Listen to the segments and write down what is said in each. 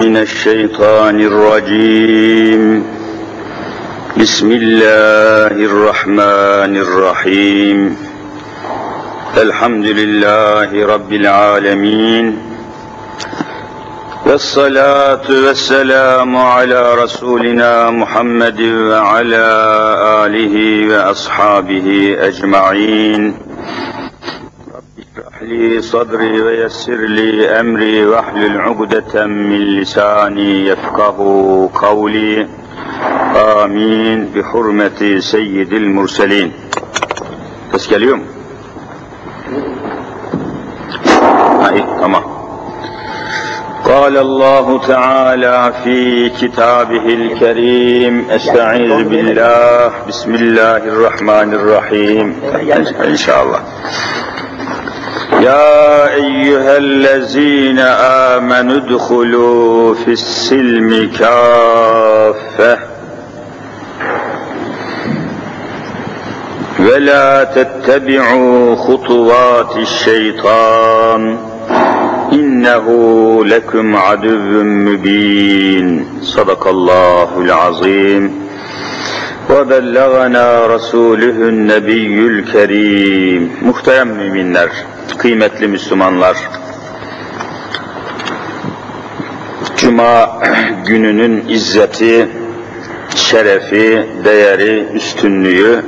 من الشيطان الرجيم. بسم الله الرحمن الرحيم. الحمد لله رب العالمين. والصلاة والسلام على رسولنا محمد وعلى آله وأصحابه أجمعين. اشرح لي صدري ويسر لي أمري واحلل عقدة من لساني يفقه قولي آمين بحرمة سيد المرسلين بس اليوم هاي تمام قال الله تعالى في كتابه الكريم استعيذ بالله بسم الله الرحمن الرحيم ان شاء الله يا أيها الذين آمنوا ادخلوا في السلم كافة. ولا تتبعوا خطوات الشيطان. إنه لكم عدو مبين. صدق الله العظيم. وبلغنا رسوله النبي الكريم. Muhterem müminler, kıymetli Müslümanlar, Cuma gününün izzeti, şerefi, değeri, üstünlüğü,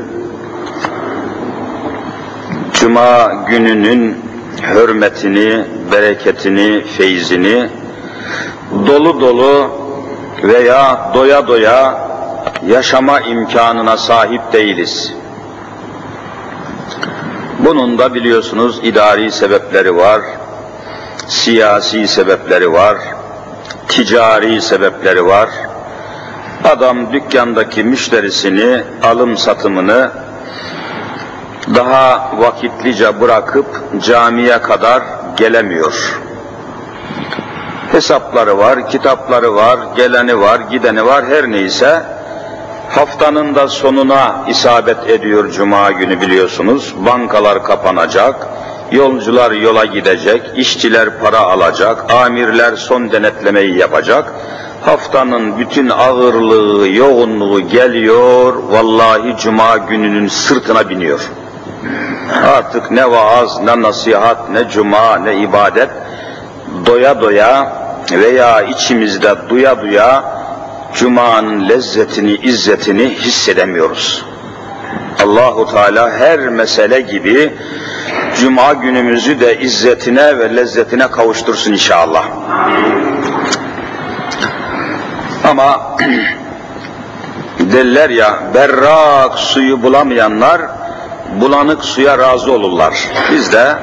Cuma gününün hürmetini, bereketini, feyzini dolu dolu veya doya doya yaşama imkanına sahip değiliz. Bunun da biliyorsunuz idari sebepleri var, siyasi sebepleri var, ticari sebepleri var. Adam dükkandaki müşterisini, alım satımını daha vakitlice bırakıp camiye kadar gelemiyor. Hesapları var, kitapları var, geleni var, gideni var, her neyse haftanın da sonuna isabet ediyor cuma günü biliyorsunuz. Bankalar kapanacak, yolcular yola gidecek, işçiler para alacak, amirler son denetlemeyi yapacak. Haftanın bütün ağırlığı, yoğunluğu geliyor, vallahi cuma gününün sırtına biniyor. Artık ne vaaz, ne nasihat, ne cuma, ne ibadet doya doya veya içimizde duya duya cumanın lezzetini, izzetini hissedemiyoruz. Allahu Teala her mesele gibi cuma günümüzü de izzetine ve lezzetine kavuştursun inşallah. Ama derler ya berrak suyu bulamayanlar bulanık suya razı olurlar. Biz de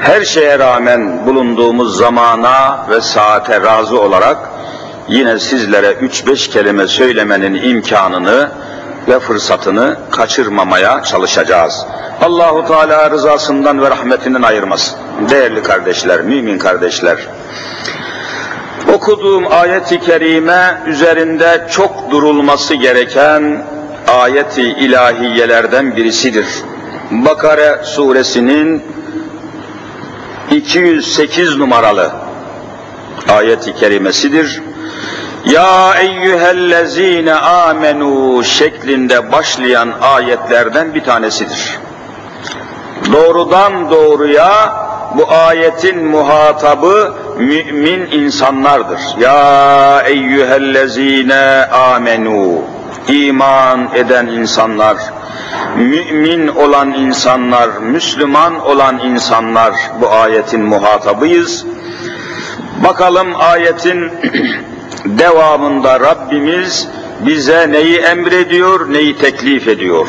her şeye rağmen bulunduğumuz zamana ve saate razı olarak yine sizlere üç beş kelime söylemenin imkanını ve fırsatını kaçırmamaya çalışacağız. Allahu Teala rızasından ve rahmetinden ayırmasın. Değerli kardeşler, mümin kardeşler. Okuduğum ayet-i kerime üzerinde çok durulması gereken ayeti ilahiyelerden birisidir. Bakara suresinin 208 numaralı ayeti kerimesidir. Ya eyyühellezine amenu şeklinde başlayan ayetlerden bir tanesidir. Doğrudan doğruya bu ayetin muhatabı mümin insanlardır. Ya eyyühellezine amenu iman eden insanlar, mümin olan insanlar, Müslüman olan insanlar bu ayetin muhatabıyız. Bakalım ayetin devamında Rabbimiz bize neyi emrediyor, neyi teklif ediyor.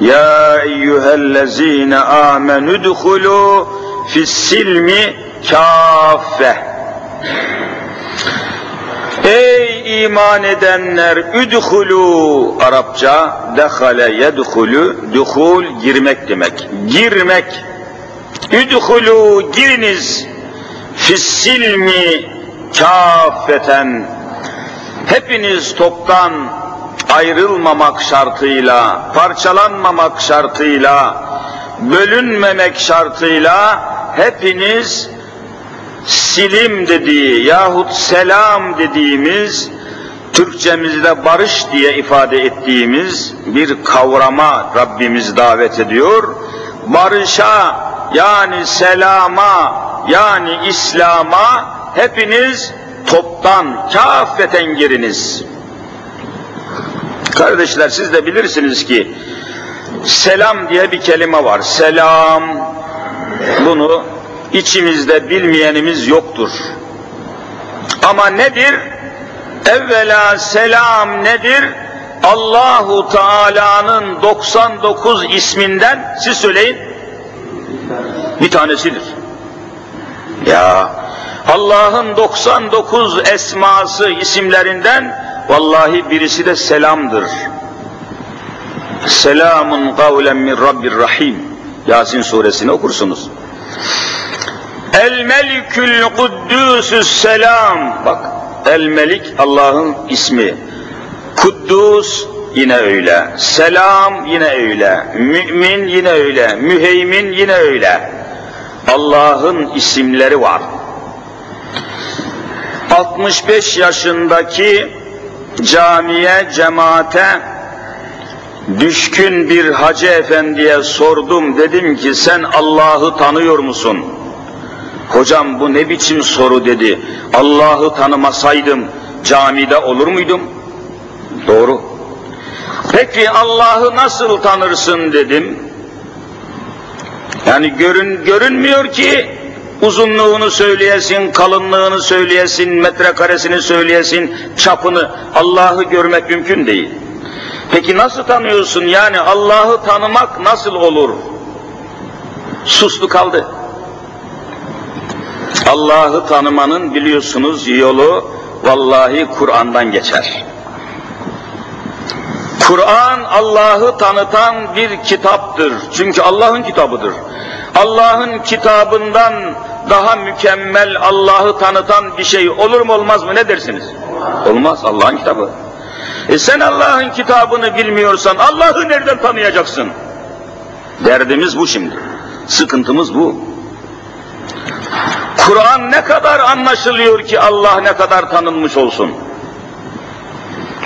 Ya eyyühellezine amenü duhulu fissilmi kâfe. Ey iman edenler üdhulu Arapça dehale yedhulu duhul girmek demek. Girmek. Üdhulu giriniz fissilmi kâfeten hepiniz toptan ayrılmamak şartıyla, parçalanmamak şartıyla, bölünmemek şartıyla hepiniz silim dediği yahut selam dediğimiz Türkçemizde barış diye ifade ettiğimiz bir kavrama Rabbimiz davet ediyor. Barışa yani selama yani İslam'a hepiniz toptan kafeten giriniz. Kardeşler siz de bilirsiniz ki selam diye bir kelime var. Selam bunu içimizde bilmeyenimiz yoktur. Ama nedir? Evvela selam nedir? Allahu Teala'nın 99 isminden siz söyleyin. Bir tanesidir. Ya Allah'ın 99 esması isimlerinden vallahi birisi de selamdır. Selamun kavlen min Rabbir Rahim. Yasin suresini okursunuz. El Melikül Kuddüsü's Selam. Bak El Melik Allah'ın ismi. Kuddus yine öyle. Selam yine öyle. Mümin yine öyle. Müheymin yine öyle. Allah'ın isimleri var. 65 yaşındaki camiye, cemaate düşkün bir hacı efendiye sordum. Dedim ki sen Allah'ı tanıyor musun? Hocam bu ne biçim soru dedi. Allah'ı tanımasaydım camide olur muydum? Doğru. Peki Allah'ı nasıl tanırsın dedim. Yani görün, görünmüyor ki uzunluğunu söyleyesin, kalınlığını söyleyesin, metrekaresini söyleyesin, çapını. Allah'ı görmek mümkün değil. Peki nasıl tanıyorsun? Yani Allah'ı tanımak nasıl olur? Sustu kaldı. Allah'ı tanımanın biliyorsunuz yolu vallahi Kur'an'dan geçer. Kur'an Allah'ı tanıtan bir kitaptır. Çünkü Allah'ın kitabıdır. Allah'ın kitabından daha mükemmel Allah'ı tanıtan bir şey olur mu olmaz mı ne dersiniz? Olmaz Allah'ın kitabı. E sen Allah'ın kitabını bilmiyorsan Allah'ı nereden tanıyacaksın? Derdimiz bu şimdi. Sıkıntımız bu. Kur'an ne kadar anlaşılıyor ki Allah ne kadar tanınmış olsun.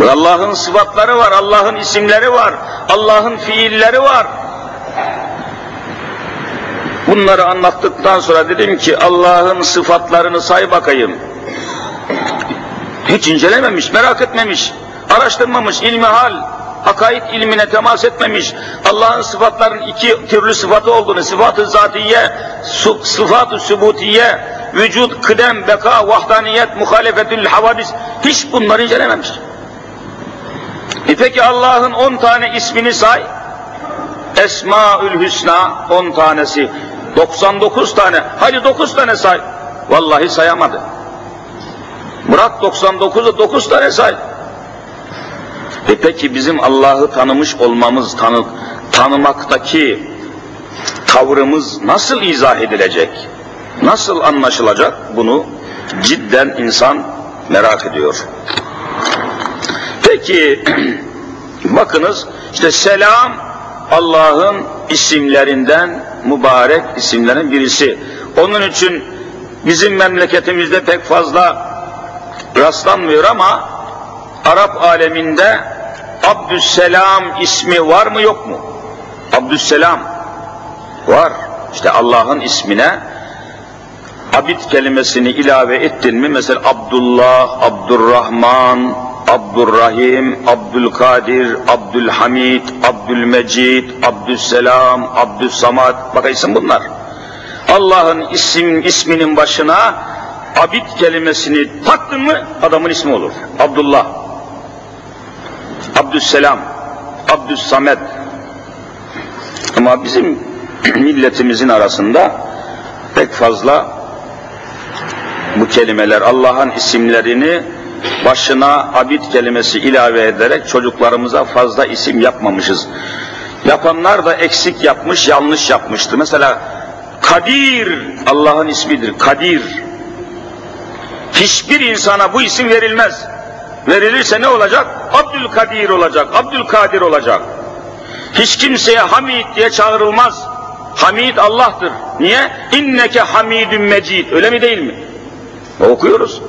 Allah'ın sıfatları var, Allah'ın isimleri var, Allah'ın fiilleri var. Bunları anlattıktan sonra dedim ki Allah'ın sıfatlarını say bakayım. Hiç incelememiş, merak etmemiş, araştırmamış, ilmi hal, akaid ilmine temas etmemiş, Allah'ın sıfatların iki türlü sıfatı olduğunu, sıfatı zatiye, sıfatı sübutiye, vücut, kıdem, beka, vahdaniyet, muhalefetül havadis, hiç bunları incelememiş. E peki Allah'ın on tane ismini say, Esmaül Hüsna on tanesi, 99 tane, hadi 9 tane say. Vallahi sayamadı. Bırak 99'u 9 tane say. E peki bizim Allah'ı tanımış olmamız, tanı, tanımaktaki tavrımız nasıl izah edilecek? Nasıl anlaşılacak? Bunu cidden insan merak ediyor. Peki bakınız işte selam Allah'ın isimlerinden mübarek isimlerin birisi. Onun için bizim memleketimizde pek fazla rastlanmıyor ama Arap aleminde Abdüsselam ismi var mı yok mu? Abdüsselam var. İşte Allah'ın ismine abid kelimesini ilave ettin mi mesela Abdullah, Abdurrahman, Abdurrahim, Abdülkadir, Abdülhamid, Abdülmecid, Abdüsselam, Abdüssamad. Bak isim bunlar. Allah'ın isim, isminin başına abid kelimesini taktın mı adamın ismi olur. Abdullah, Abdüsselam, Abdüssamed. Ama bizim milletimizin arasında pek fazla bu kelimeler Allah'ın isimlerini başına abid kelimesi ilave ederek çocuklarımıza fazla isim yapmamışız. Yapanlar da eksik yapmış, yanlış yapmıştı. Mesela Kadir Allah'ın ismidir. Kadir. Hiçbir insana bu isim verilmez. Verilirse ne olacak? Abdülkadir olacak, Abdülkadir olacak. Hiç kimseye Hamid diye çağrılmaz. Hamid Allah'tır. Niye? İnneke hamidun mecid. Öyle mi değil mi? Okuyoruz.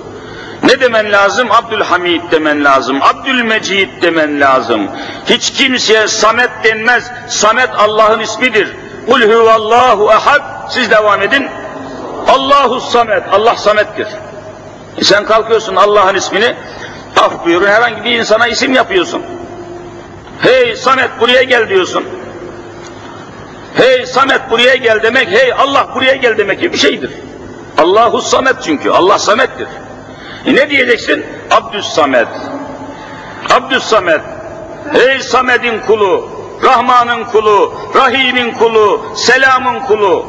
Ne demen lazım? Abdülhamid demen lazım. Abdülmecid demen lazım. Hiç kimseye Samet denmez. Samet Allah'ın ismidir. Kul huvallahu ehad. Siz devam edin. Allahu Samet. Allah Samet'tir. E sen kalkıyorsun Allah'ın ismini af buyurun herhangi bir insana isim yapıyorsun. Hey Samet buraya gel diyorsun. Hey Samet buraya gel demek, hey Allah buraya gel demek gibi bir şeydir. Allahu Samet çünkü, Allah Samet'tir. E ne diyeceksin? Abdüs Samet. Abdüs Samet. Hey Samet'in kulu, Rahman'ın kulu, Rahim'in kulu, Selam'ın kulu.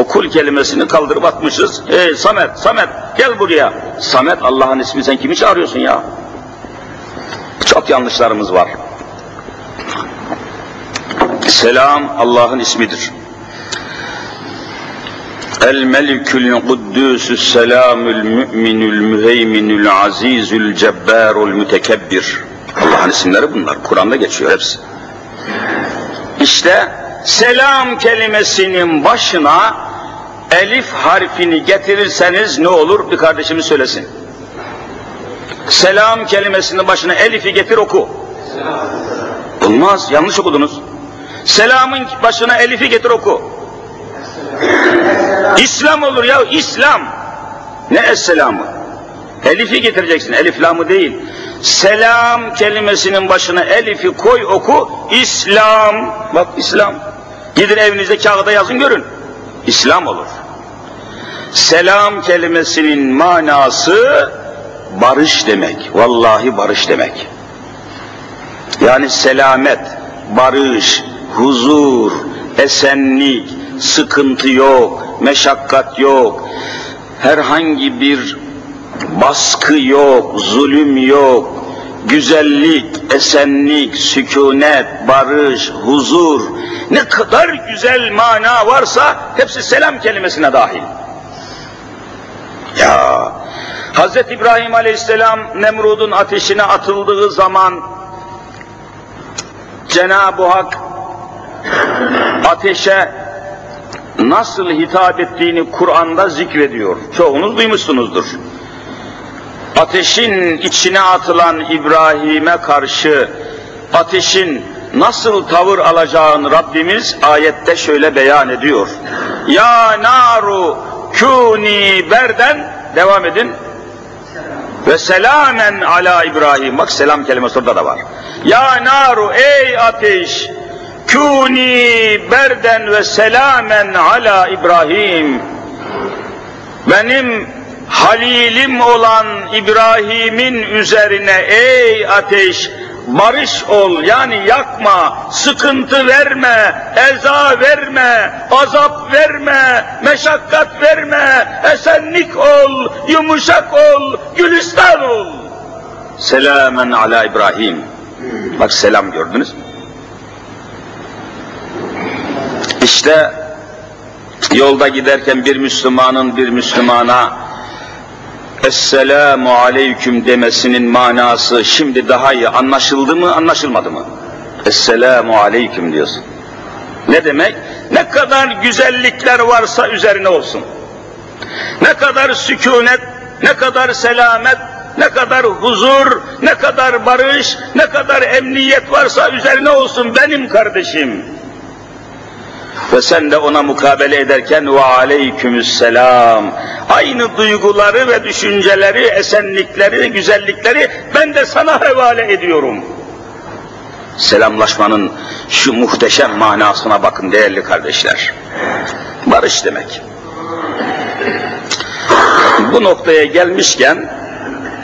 O kul kelimesini kaldırıp atmışız. Hey Samet, Samet gel buraya. Samet Allah'ın ismi sen kimi çağırıyorsun ya? Çok yanlışlarımız var. Selam Allah'ın ismidir. El melikül kuddüsü selamül müminül müheyminül azizül cebbarul mütekebbir. Allah'ın isimleri bunlar. Kur'an'da geçiyor hepsi. İşte selam kelimesinin başına elif harfini getirirseniz ne olur? Bir kardeşimiz söylesin. Selam kelimesinin başına elifi getir oku. Olmaz, yanlış okudunuz. Selamın başına elifi getir oku. İslam olur ya, İslam. Ne esselamı? Elifi getireceksin, elif lamı değil. Selam kelimesinin başına elifi koy oku, İslam. Bak İslam. Gidin evinizde kağıda yazın görün. İslam olur. Selam kelimesinin manası barış demek. Vallahi barış demek. Yani selamet, barış, huzur, esenlik, sıkıntı yok, meşakkat yok, herhangi bir baskı yok, zulüm yok, güzellik, esenlik, sükunet, barış, huzur, ne kadar güzel mana varsa hepsi selam kelimesine dahil. Ya Hz. İbrahim Aleyhisselam Nemrud'un ateşine atıldığı zaman Cenab-ı Hak ateşe nasıl hitap ettiğini Kur'an'da zikrediyor. Çoğunuz duymuşsunuzdur. Ateşin içine atılan İbrahim'e karşı ateşin nasıl tavır alacağını Rabbimiz ayette şöyle beyan ediyor. Ya naru kuni berden devam edin. Ve selamen ala İbrahim. Bak selam kelimesi orada da var. Ya naru ey ateş kuni berden ve selamen ala İbrahim. Benim halilim olan İbrahim'in üzerine ey ateş barış ol yani yakma, sıkıntı verme, eza verme, azap verme, meşakkat verme, esenlik ol, yumuşak ol, gülistan ol. Selamen ala İbrahim. Bak selam gördünüz. İşte yolda giderken bir Müslümanın bir Müslümana Esselamu aleyküm demesinin manası şimdi daha iyi anlaşıldı mı anlaşılmadı mı? Esselamu aleyküm diyorsun. Ne demek? Ne kadar güzellikler varsa üzerine olsun. Ne kadar sükunet, ne kadar selamet, ne kadar huzur, ne kadar barış, ne kadar emniyet varsa üzerine olsun benim kardeşim. Ve sen de ona mukabele ederken ve aleykümüsselam. Aynı duyguları ve düşünceleri, esenlikleri, güzellikleri ben de sana havale ediyorum. Selamlaşmanın şu muhteşem manasına bakın değerli kardeşler. Barış demek. Bu noktaya gelmişken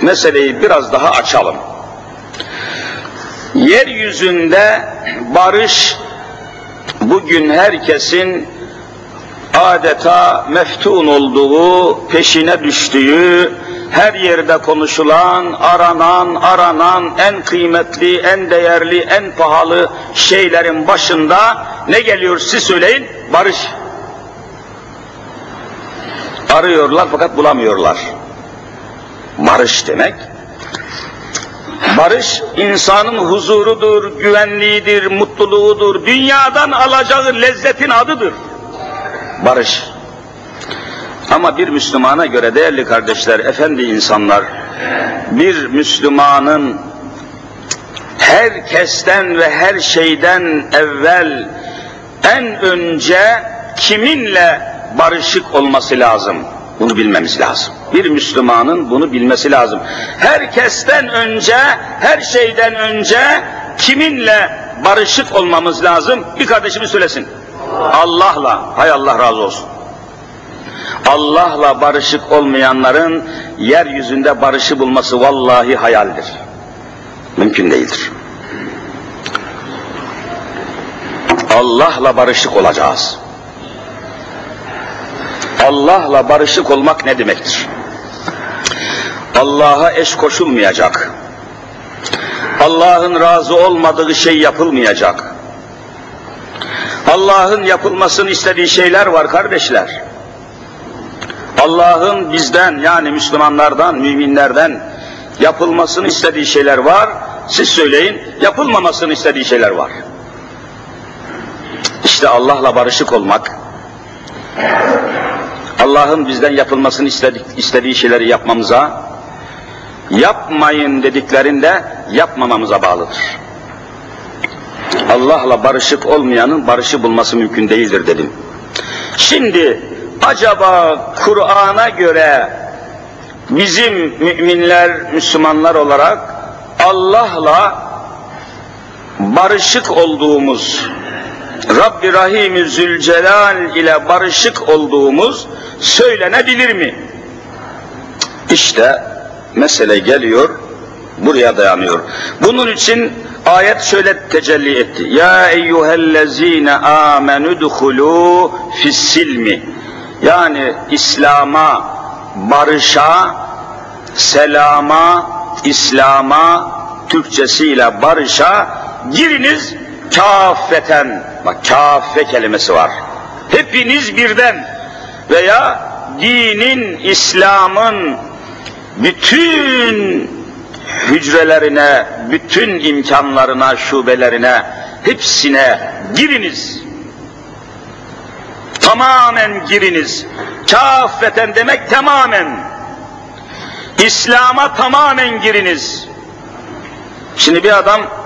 meseleyi biraz daha açalım. Yeryüzünde barış bugün herkesin adeta meftun olduğu, peşine düştüğü, her yerde konuşulan, aranan, aranan en kıymetli, en değerli, en pahalı şeylerin başında ne geliyor siz söyleyin? Barış. Arıyorlar fakat bulamıyorlar. Barış demek, Barış insanın huzurudur, güvenliğidir, mutluluğudur. Dünyadan alacağı lezzetin adıdır. Barış. Ama bir Müslümana göre değerli kardeşler, efendi insanlar, bir Müslümanın herkesten ve her şeyden evvel en önce kiminle barışık olması lazım? Bunu bilmemiz lazım. Bir Müslümanın bunu bilmesi lazım. Herkesten önce, her şeyden önce kiminle barışık olmamız lazım? Bir kardeşimiz söylesin. Allah'la. Hay Allah razı olsun. Allah'la barışık olmayanların yeryüzünde barışı bulması vallahi hayaldir. Mümkün değildir. Allah'la barışık olacağız. Allah'la barışık olmak ne demektir? Allah'a eş koşulmayacak. Allah'ın razı olmadığı şey yapılmayacak. Allah'ın yapılmasını istediği şeyler var kardeşler. Allah'ın bizden yani Müslümanlardan, müminlerden yapılmasını istediği şeyler var. Siz söyleyin, yapılmamasını istediği şeyler var. İşte Allah'la barışık olmak, Allah'ın bizden yapılmasını istedik, istediği şeyleri yapmamıza, yapmayın dediklerinde yapmamamıza bağlıdır. Allah'la barışık olmayanın barışı bulması mümkün değildir dedim. Şimdi acaba Kur'an'a göre bizim müminler, Müslümanlar olarak Allah'la barışık olduğumuz, Rabbi Rahim-i Zülcelal ile barışık olduğumuz söylenebilir mi? İşte mesele geliyor, buraya dayanıyor. Bunun için ayet şöyle tecelli etti. Ya eyyühellezine amenü duhulû fissilmi. Yani İslam'a, barışa, selama, İslam'a, Türkçesiyle barışa giriniz kâffeten. Bak kâffe kelimesi var. Hepiniz birden veya dinin, İslam'ın bütün hücrelerine, bütün imkanlarına, şubelerine, hepsine giriniz. Tamamen giriniz. Kâffeten demek tamamen. İslam'a tamamen giriniz. Şimdi bir adam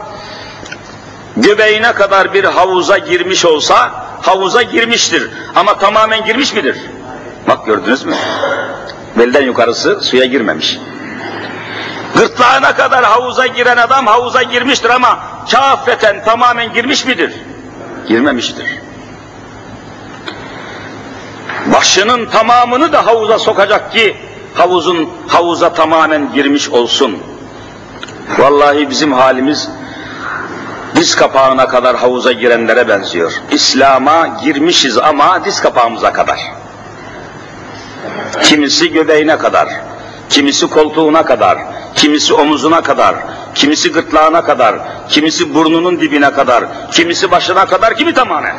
göbeğine kadar bir havuza girmiş olsa havuza girmiştir. Ama tamamen girmiş midir? Bak gördünüz mü? Belden yukarısı suya girmemiş. Gırtlağına kadar havuza giren adam havuza girmiştir ama kâfeten tamamen girmiş midir? Girmemiştir. Başının tamamını da havuza sokacak ki havuzun havuza tamamen girmiş olsun. Vallahi bizim halimiz diz kapağına kadar havuza girenlere benziyor. İslam'a girmişiz ama diz kapağımıza kadar. Kimisi göbeğine kadar, kimisi koltuğuna kadar, kimisi omuzuna kadar, kimisi gırtlağına kadar, kimisi burnunun dibine kadar, kimisi başına kadar, kimi tamamen.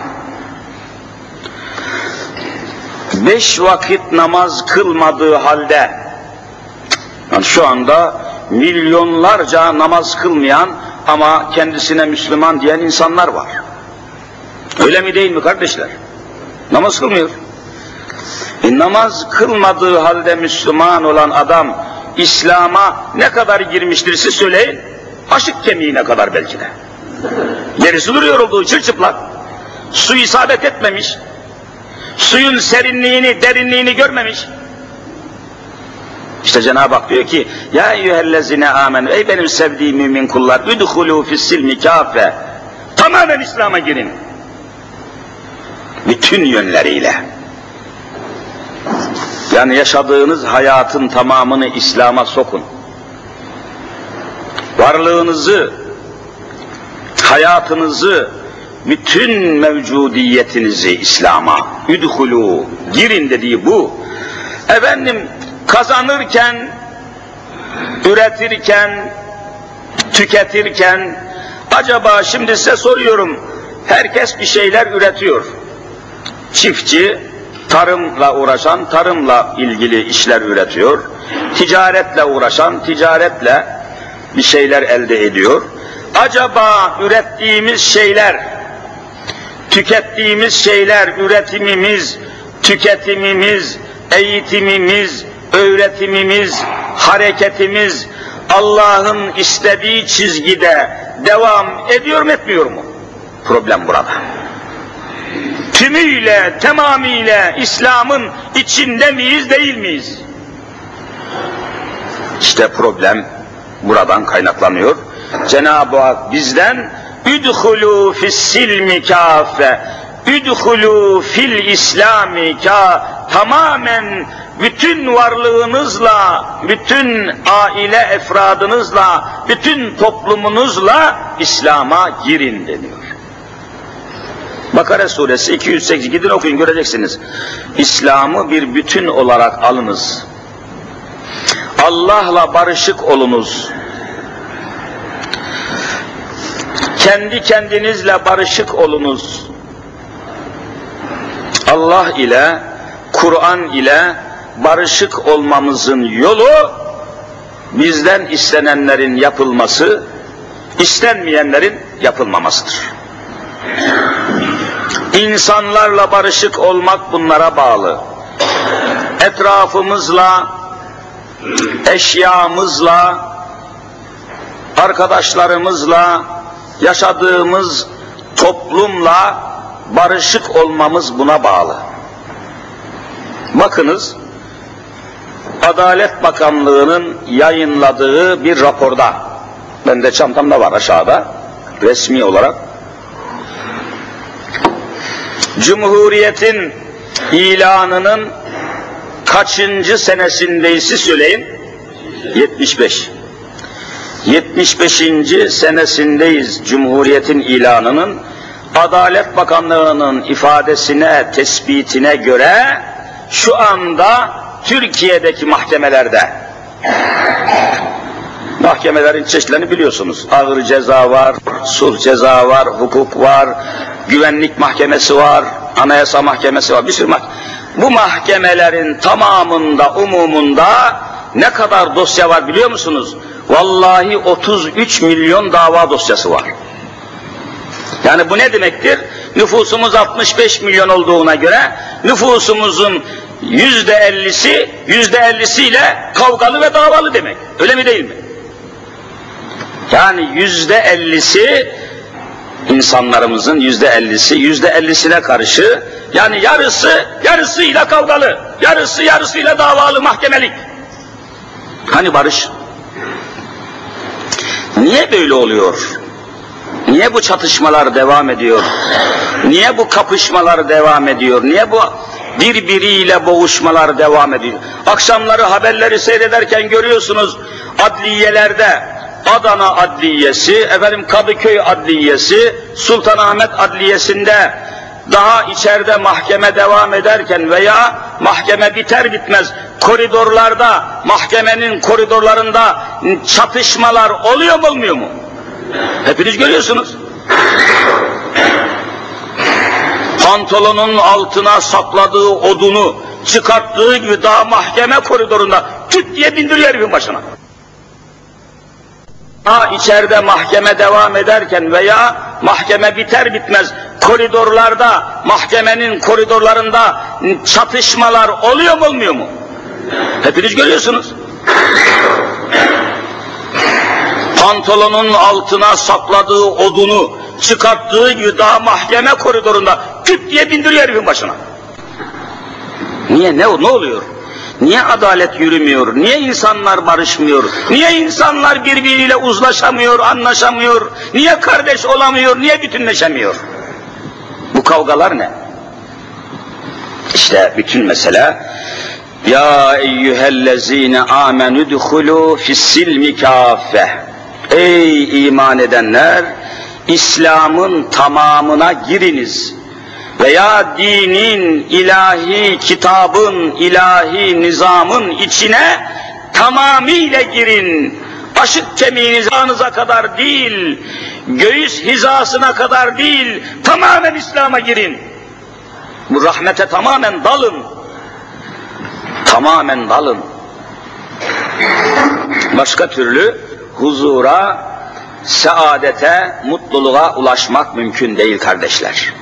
Beş vakit namaz kılmadığı halde, yani şu anda milyonlarca namaz kılmayan ama kendisine Müslüman diyen insanlar var. Öyle mi değil mi kardeşler? Namaz kılmıyor. E, namaz kılmadığı halde Müslüman olan adam İslam'a ne kadar girmiştir siz söyleyin. Aşık kemiğine kadar belki de. Gerisi duruyor olduğu çırçıplak. Su isabet etmemiş. Suyun serinliğini, derinliğini görmemiş. İşte Cenab-ı Hak diyor ki Ya eyyühellezine amen Ey benim sevdiğim mümin kullar Üdhulû fissilmi kâfe Tamamen İslam'a girin. Bütün yönleriyle. Yani yaşadığınız hayatın tamamını İslam'a sokun. Varlığınızı, hayatınızı, bütün mevcudiyetinizi İslam'a üdhulû, girin dediği bu. Efendim kazanırken, üretirken, tüketirken, acaba şimdi size soruyorum, herkes bir şeyler üretiyor. Çiftçi, tarımla uğraşan, tarımla ilgili işler üretiyor. Ticaretle uğraşan, ticaretle bir şeyler elde ediyor. Acaba ürettiğimiz şeyler, tükettiğimiz şeyler, üretimimiz, tüketimimiz, eğitimimiz, öğretimimiz, hareketimiz Allah'ın istediği çizgide devam ediyor mu etmiyor mu? Problem burada. Tümüyle, tamamıyla İslam'ın içinde miyiz, değil miyiz? İşte problem buradan kaynaklanıyor. Cenab-ı Hak bizden üdhulu fissilmi kâfe üdhulu fil islami ka tamamen bütün varlığınızla, bütün aile efradınızla, bütün toplumunuzla İslam'a girin deniyor. Bakara suresi 208 gidin okuyun göreceksiniz. İslam'ı bir bütün olarak alınız. Allah'la barışık olunuz. Kendi kendinizle barışık olunuz. Allah ile, Kur'an ile barışık olmamızın yolu bizden istenenlerin yapılması, istenmeyenlerin yapılmamasıdır. İnsanlarla barışık olmak bunlara bağlı. Etrafımızla, eşyamızla, arkadaşlarımızla, yaşadığımız toplumla barışık olmamız buna bağlı. Bakınız, Adalet Bakanlığı'nın yayınladığı bir raporda, ben de çantamda var aşağıda, resmi olarak, Cumhuriyet'in ilanının kaçıncı senesindeysi söyleyin? 75. 75. senesindeyiz Cumhuriyet'in ilanının. Adalet Bakanlığı'nın ifadesine, tespitine göre şu anda Türkiye'deki mahkemelerde mahkemelerin çeşitlerini biliyorsunuz. Ağır ceza var, sulh ceza var, hukuk var, güvenlik mahkemesi var, anayasa mahkemesi var, bir sürü mahkeme. Bu mahkemelerin tamamında, umumunda ne kadar dosya var biliyor musunuz? Vallahi 33 milyon dava dosyası var. Yani bu ne demektir? Nüfusumuz 65 milyon olduğuna göre nüfusumuzun yüzde ellisi, yüzde ellisiyle kavgalı ve davalı demek. Öyle mi değil mi? Yani yüzde ellisi insanlarımızın yüzde ellisi, yüzde ellisine karşı yani yarısı yarısıyla kavgalı, yarısı yarısıyla davalı mahkemelik. Hani barış? Niye böyle oluyor? Niye bu çatışmalar devam ediyor? Niye bu kapışmalar devam ediyor? Niye bu birbiriyle boğuşmalar devam ediyor? Akşamları haberleri seyrederken görüyorsunuz adliyelerde Adana Adliyesi, efendim Kadıköy Adliyesi, Sultanahmet Adliyesi'nde daha içeride mahkeme devam ederken veya mahkeme biter bitmez koridorlarda, mahkemenin koridorlarında çatışmalar oluyor mu olmuyor mu? Hepiniz görüyorsunuz. Pantolonun altına sakladığı odunu çıkarttığı gibi daha mahkeme koridorunda tüt diye bindiriyor herifin başına. Ha içeride mahkeme devam ederken veya mahkeme biter bitmez koridorlarda, mahkemenin koridorlarında çatışmalar oluyor mu olmuyor mu? Hepiniz görüyorsunuz. Pantolonun altına sakladığı odunu çıkarttığı daha mahkeme koridorunda küt diye bindiriyor herifin başına. Niye? Ne, ne oluyor? Niye adalet yürümüyor? Niye insanlar barışmıyor? Niye insanlar birbiriyle uzlaşamıyor, anlaşamıyor? Niye kardeş olamıyor? Niye bütünleşemiyor? Bu kavgalar ne? İşte bütün mesele ya eyyühellezine amenü duhulu fissilmi kâfe Ey iman edenler İslam'ın tamamına giriniz veya dinin, ilahi kitabın, ilahi nizamın içine tamamıyla girin. Aşık kemiğiniz ağınıza kadar değil, göğüs hizasına kadar değil, tamamen İslam'a girin. Bu rahmete tamamen dalın. Tamamen dalın. Başka türlü huzura, saadete, mutluluğa ulaşmak mümkün değil kardeşler.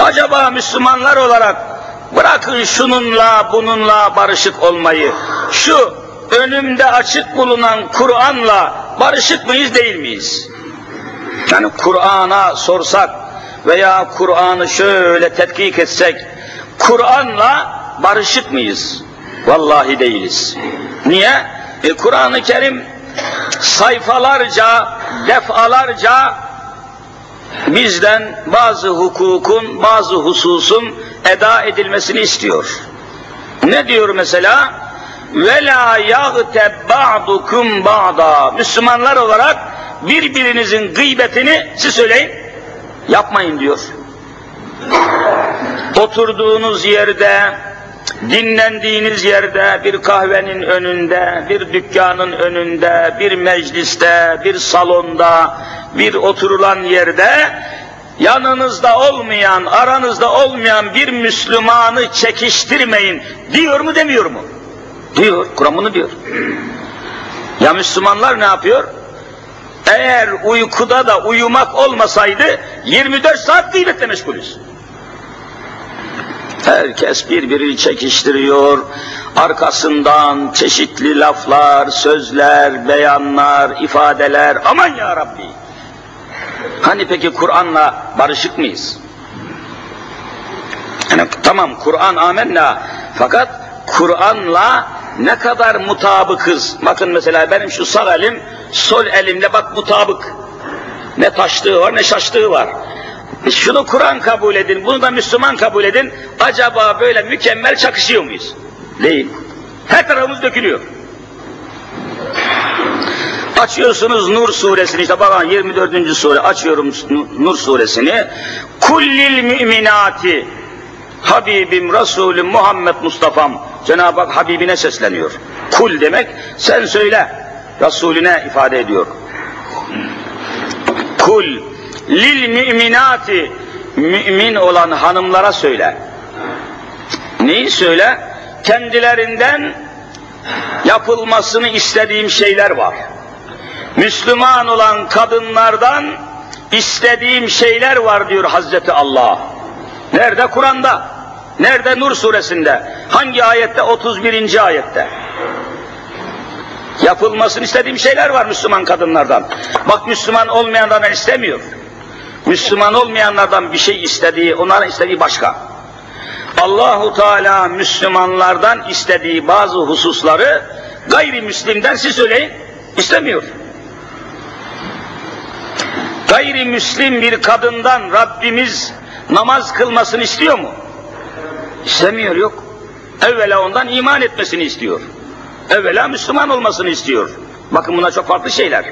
Acaba Müslümanlar olarak Bırakın şununla bununla barışık olmayı. Şu önümde açık bulunan Kur'an'la barışık mıyız değil miyiz? Yani Kur'an'a sorsak veya Kur'an'ı şöyle tetkik etsek, Kur'an'la barışık mıyız? Vallahi değiliz. Niye? E, Kur'an-ı Kerim sayfalarca, defalarca bizden bazı hukukun, bazı hususun eda edilmesini istiyor. Ne diyor mesela? La yagteb ba'dukum ba'da. Müslümanlar olarak birbirinizin gıybetini siz söyleyin, yapmayın diyor. Oturduğunuz yerde, dinlendiğiniz yerde, bir kahvenin önünde, bir dükkanın önünde, bir mecliste, bir salonda, bir oturulan yerde, yanınızda olmayan, aranızda olmayan bir Müslümanı çekiştirmeyin diyor mu demiyor mu? Diyor, Kur'an bunu diyor. Ya Müslümanlar ne yapıyor? Eğer uykuda da uyumak olmasaydı 24 saat gıybetle meşgulüz. Herkes birbirini çekiştiriyor. Arkasından çeşitli laflar, sözler, beyanlar, ifadeler. Aman ya Rabbi. Hani peki Kur'an'la barışık mıyız? Yani tamam Kur'an amenna fakat Kur'an'la ne kadar mutabıkız. Bakın mesela benim şu sağ elim, sol elimle bak mutabık. Ne taştığı var ne şaştığı var. Şunu Kur'an kabul edin, bunu da Müslüman kabul edin. Acaba böyle mükemmel çakışıyor muyuz? Değil. Her tarafımız dökülüyor. Açıyorsunuz Nur suresini, işte bakın 24. sure açıyorum Nur suresini. Kullil müminati Habibim, Resulüm, Muhammed Mustafa'm. Cenab-ı Hak Habibine sesleniyor. Kul demek sen söyle. Resulüne ifade ediyor. Kul lil müminati mümin olan hanımlara söyle. Neyi söyle? Kendilerinden yapılmasını istediğim şeyler var. Müslüman olan kadınlardan istediğim şeyler var diyor Hazreti Allah. Nerede? Kur'an'da. Nerede? Nur suresinde. Hangi ayette? 31. ayette. Yapılmasını istediğim şeyler var Müslüman kadınlardan. Bak Müslüman olmayanlardan istemiyor. Müslüman olmayanlardan bir şey istediği, onların istediği başka. Allahu Teala Müslümanlardan istediği bazı hususları gayrimüslimden siz söyleyin istemiyor. Gayrimüslim bir kadından Rabbimiz namaz kılmasını istiyor mu? İstemiyor yok. Evvela ondan iman etmesini istiyor. Evvela Müslüman olmasını istiyor. Bakın buna çok farklı şeyler.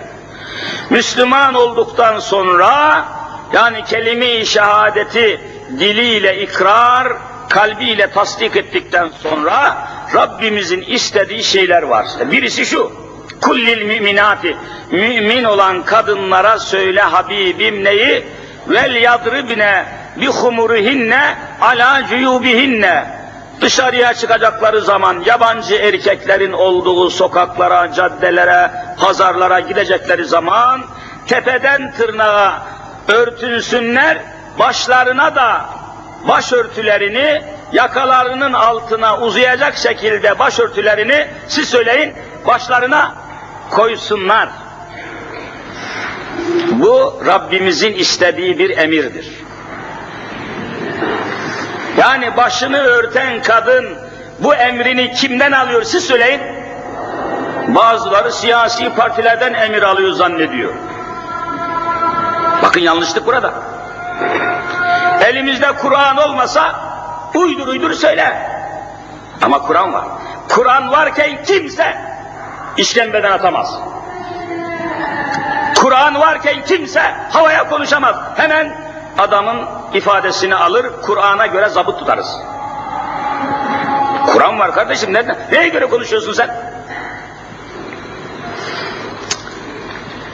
Müslüman olduktan sonra yani kelime-i şehadeti diliyle ikrar, kalbiyle tasdik ettikten sonra Rabbimizin istediği şeyler var. Birisi şu, kullil müminati, mümin olan kadınlara söyle Habibim neyi? Vel yadribne bi humurihinne ala cuyubihinne dışarıya çıkacakları zaman yabancı erkeklerin olduğu sokaklara, caddelere, pazarlara gidecekleri zaman tepeden tırnağa örtünsünler, başlarına da başörtülerini yakalarının altına uzayacak şekilde başörtülerini siz söyleyin başlarına koysunlar. Bu Rabbimizin istediği bir emirdir. Yani başını örten kadın bu emrini kimden alıyor siz söyleyin. Bazıları siyasi partilerden emir alıyor zannediyor. Bakın yanlışlık burada. Elimizde Kur'an olmasa uydur uydur söyle. Ama Kur'an var. Kur'an varken kimse işkembeden atamaz. Kur'an varken kimse havaya konuşamaz. Hemen adamın ifadesini alır, Kur'an'a göre zabıt tutarız. Kur'an var kardeşim, nereden? Neye göre konuşuyorsun sen?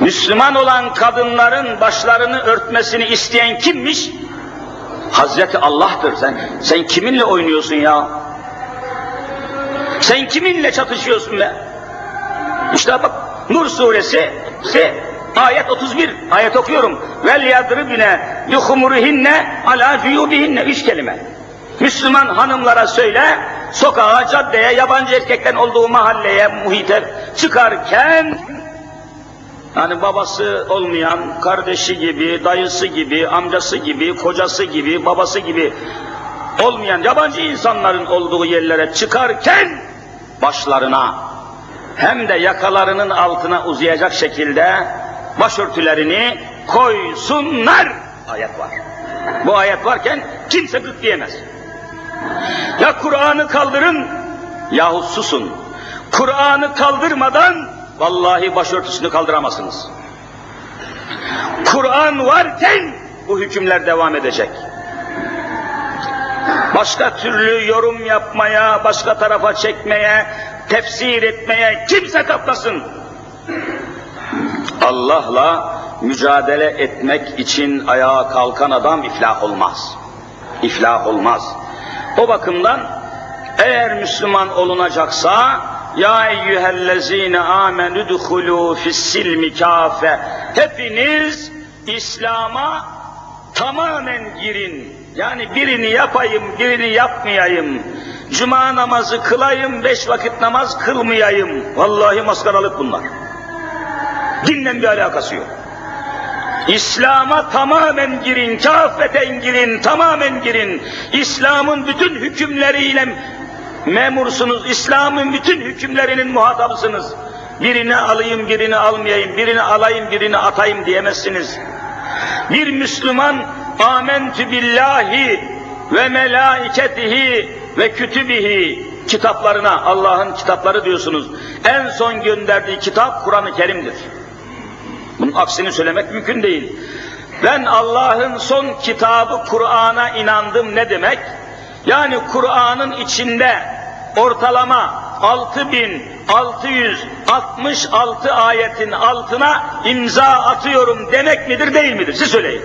Müslüman olan kadınların başlarını örtmesini isteyen kimmiş? Hazreti Allah'tır. Sen, sen kiminle oynuyorsun ya? Sen kiminle çatışıyorsun be? İşte bak Nur suresi ayet 31 ayet okuyorum. Vel yadribne bi humurihinne ala cuyubihinne üç kelime. Müslüman hanımlara söyle, sokağa, caddeye, yabancı erkekten olduğu mahalleye, muhite çıkarken Hani babası olmayan, kardeşi gibi, dayısı gibi, amcası gibi, kocası gibi, babası gibi olmayan yabancı insanların olduğu yerlere çıkarken başlarına hem de yakalarının altına uzayacak şekilde başörtülerini koysunlar. Ayet var. Bu ayet varken kimse gık diyemez. Ya Kur'an'ı kaldırın yahut susun. Kur'an'ı kaldırmadan vallahi başörtüsünü kaldıramazsınız. Kur'an varken bu hükümler devam edecek. Başka türlü yorum yapmaya, başka tarafa çekmeye, tefsir etmeye kimse kaplasın. Allah'la mücadele etmek için ayağa kalkan adam iflah olmaz. İflah olmaz. O bakımdan eğer Müslüman olunacaksa ya eyyühellezine amenü duhulû fissilmi kâfe hepiniz İslam'a tamamen girin. Yani birini yapayım, birini yapmayayım. Cuma namazı kılayım, beş vakit namaz kılmayayım. Vallahi maskaralık bunlar. Dinle bir alakası yok. İslam'a tamamen girin, kafeten girin, tamamen girin. İslam'ın bütün hükümleriyle memursunuz, İslam'ın bütün hükümlerinin muhatabısınız. Birini alayım, birini almayayım, birini alayım, birini atayım diyemezsiniz. Bir Müslüman amentü billahi ve melaiketihi ve kütübihi kitaplarına, Allah'ın kitapları diyorsunuz. En son gönderdiği kitap Kur'an-ı Kerim'dir. Bunun aksini söylemek mümkün değil. Ben Allah'ın son kitabı Kur'an'a inandım ne demek? Yani Kur'an'ın içinde ortalama 6666 ayetin altına imza atıyorum demek midir değil midir? Siz söyleyin.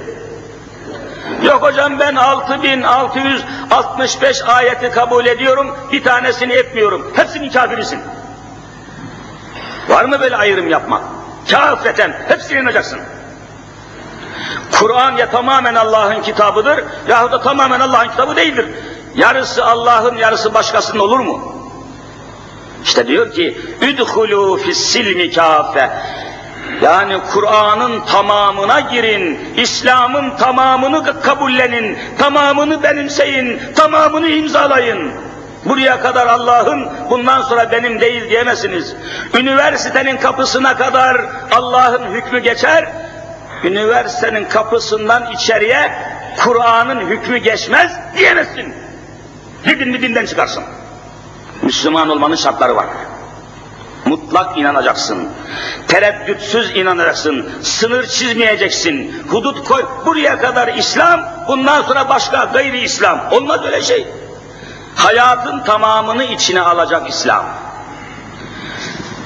Yok hocam ben 6665 ayeti kabul ediyorum, bir tanesini etmiyorum. Hepsinin kafirisin. Var mı böyle ayrım yapmak? Kafeten hepsine inanacaksın. Kur'an ya tamamen Allah'ın kitabıdır yahut da tamamen Allah'ın kitabı değildir. Yarısı Allah'ın yarısı başkasının olur mu? İşte diyor ki üdhulû fissilmi kâfe yani Kur'an'ın tamamına girin, İslam'ın tamamını kabullenin, tamamını benimseyin, tamamını imzalayın. Buraya kadar Allah'ın, bundan sonra benim değil diyemezsiniz. Üniversitenin kapısına kadar Allah'ın hükmü geçer, üniversitenin kapısından içeriye Kur'an'ın hükmü geçmez diyemezsin. Dedin mi dinden çıkarsın. Müslüman olmanın şartları var. Mutlak inanacaksın. Tereddütsüz inanacaksın. Sınır çizmeyeceksin. Hudut koy. Buraya kadar İslam, bundan sonra başka gayri İslam. Olmaz öyle şey. Hayatın tamamını içine alacak İslam.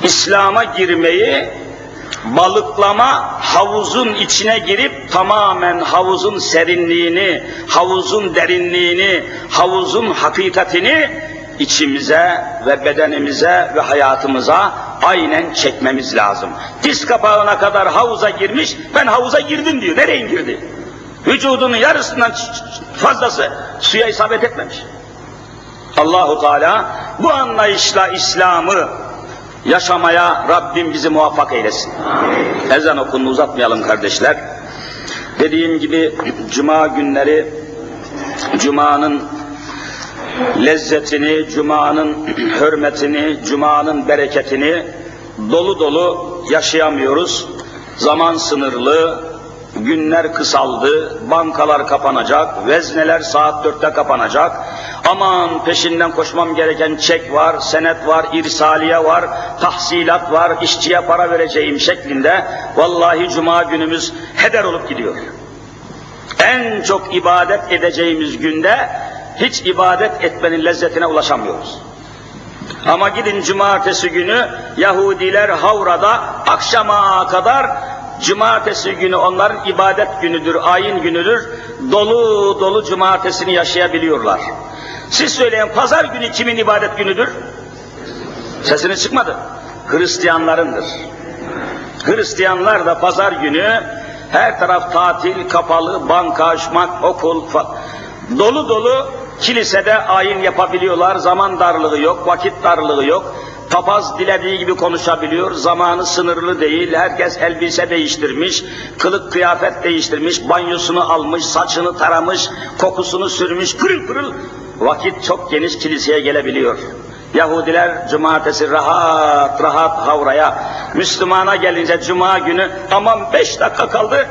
İslam'a girmeyi balıklama havuzun içine girip tamamen havuzun serinliğini, havuzun derinliğini, havuzun hakikatini içimize ve bedenimize ve hayatımıza aynen çekmemiz lazım. Diz kapağına kadar havuza girmiş, ben havuza girdim diyor. Nereye girdi? Vücudunun yarısından fazlası suya isabet etmemiş. Allahu Teala bu anlayışla İslam'ı yaşamaya Rabbim bizi muvaffak eylesin. Ezan okununu uzatmayalım kardeşler. Dediğim gibi cuma günleri cumanın lezzetini, cumanın hürmetini, cumanın bereketini dolu dolu yaşayamıyoruz. Zaman sınırlı, günler kısaldı, bankalar kapanacak, vezneler saat dörtte kapanacak. Aman peşinden koşmam gereken çek var, senet var, irsaliye var, tahsilat var, işçiye para vereceğim şeklinde vallahi cuma günümüz heder olup gidiyor. En çok ibadet edeceğimiz günde hiç ibadet etmenin lezzetine ulaşamıyoruz. Ama gidin cumartesi günü Yahudiler Havra'da akşama kadar cumartesi günü onların ibadet günüdür, ayin günüdür. Dolu dolu cumartesini yaşayabiliyorlar. Siz söyleyin pazar günü kimin ibadet günüdür? Sesiniz çıkmadı. Hristiyanlarındır. Hristiyanlar da pazar günü her taraf tatil, kapalı, banka, açmak, okul, dolu dolu Kilisede ayin yapabiliyorlar, zaman darlığı yok, vakit darlığı yok. Papaz dilediği gibi konuşabiliyor, zamanı sınırlı değil, herkes elbise değiştirmiş, kılık kıyafet değiştirmiş, banyosunu almış, saçını taramış, kokusunu sürmüş, pırıl pırıl. Vakit çok geniş kiliseye gelebiliyor. Yahudiler cumartesi rahat rahat havraya, Müslümana gelince cuma günü aman beş dakika kaldı,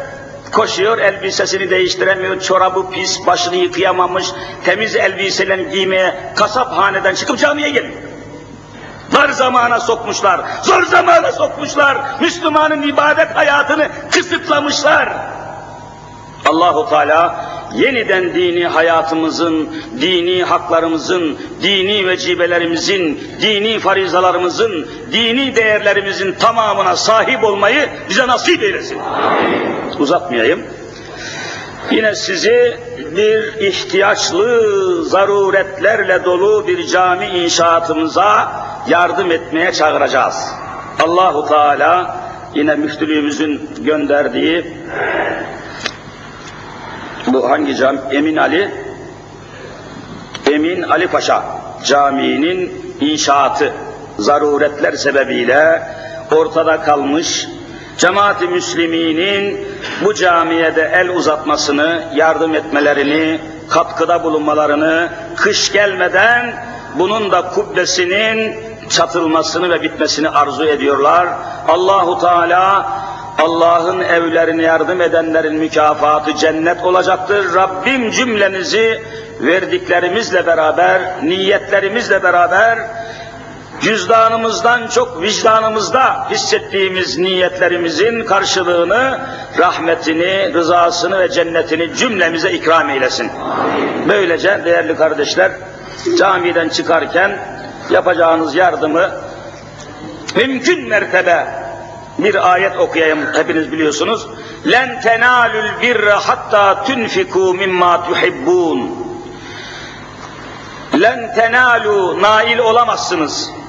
koşuyor, elbisesini değiştiremiyor, çorabı pis, başını yıkayamamış, temiz elbiselerini giymeye kasaphaneden çıkıp camiye geliyor. Dar zamana sokmuşlar, zor zamana sokmuşlar, Müslümanın ibadet hayatını kısıtlamışlar. Allahu Teala yeniden dini hayatımızın, dini haklarımızın, dini vecibelerimizin, dini farizalarımızın, dini değerlerimizin tamamına sahip olmayı bize nasip eylesin. Uzatmayayım. Yine sizi bir ihtiyaçlı, zaruretlerle dolu bir cami inşaatımıza yardım etmeye çağıracağız. Allahu Teala yine müftülüğümüzün gönderdiği bu hangi cami? Emin Ali Emin Ali Paşa Camii'nin inşaatı zaruretler sebebiyle ortada kalmış cemaati müsliminin bu camiye de el uzatmasını, yardım etmelerini, katkıda bulunmalarını, kış gelmeden bunun da kubbesinin çatılmasını ve bitmesini arzu ediyorlar. Allahu Teala Allah'ın evlerine yardım edenlerin mükafatı cennet olacaktır. Rabbim cümlenizi verdiklerimizle beraber, niyetlerimizle beraber cüzdanımızdan çok vicdanımızda hissettiğimiz niyetlerimizin karşılığını, rahmetini, rızasını ve cennetini cümlemize ikram eylesin. Böylece değerli kardeşler, camiden çıkarken yapacağınız yardımı mümkün mertebe bir ayet okuyayım hepiniz biliyorsunuz. Len tenalul birra hatta tunfiku mimma tuhibbun. Len tenalu nail olamazsınız.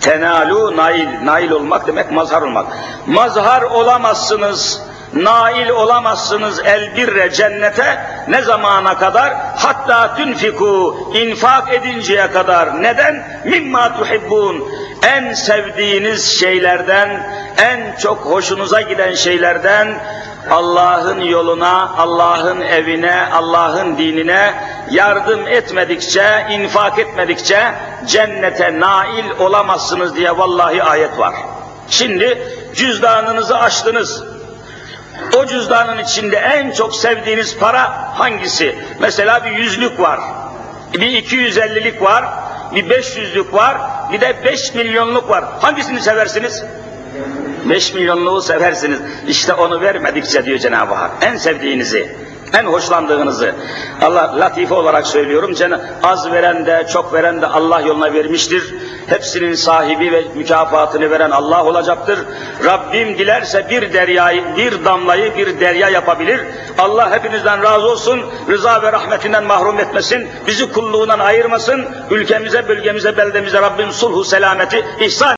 Tenalu nail, nail olmak demek mazhar olmak. Mazhar olamazsınız, nail olamazsınız el birre cennete ne zamana kadar? Hatta tünfiku infak edinceye kadar. Neden? Mimma tuhibbun. En sevdiğiniz şeylerden, en çok hoşunuza giden şeylerden Allah'ın yoluna, Allah'ın evine, Allah'ın dinine yardım etmedikçe, infak etmedikçe cennete nail olamazsınız diye vallahi ayet var. Şimdi cüzdanınızı açtınız. O cüzdanın içinde en çok sevdiğiniz para hangisi? Mesela bir yüzlük var, bir iki yüz ellilik var, bir beş yüzlük var, bir de beş milyonluk var. Hangisini seversiniz? Beş milyonluğu seversiniz. İşte onu vermedikçe diyor Cenab-ı Hak. En sevdiğinizi, en hoşlandığınızı. Allah latife olarak söylüyorum. Az veren de çok veren de Allah yoluna vermiştir. Hepsinin sahibi ve mükafatını veren Allah olacaktır. Rabbim dilerse bir deryayı, bir damlayı bir derya yapabilir. Allah hepinizden razı olsun. Rıza ve rahmetinden mahrum etmesin. Bizi kulluğundan ayırmasın. Ülkemize, bölgemize, beldemize Rabbim sulhu selameti ihsan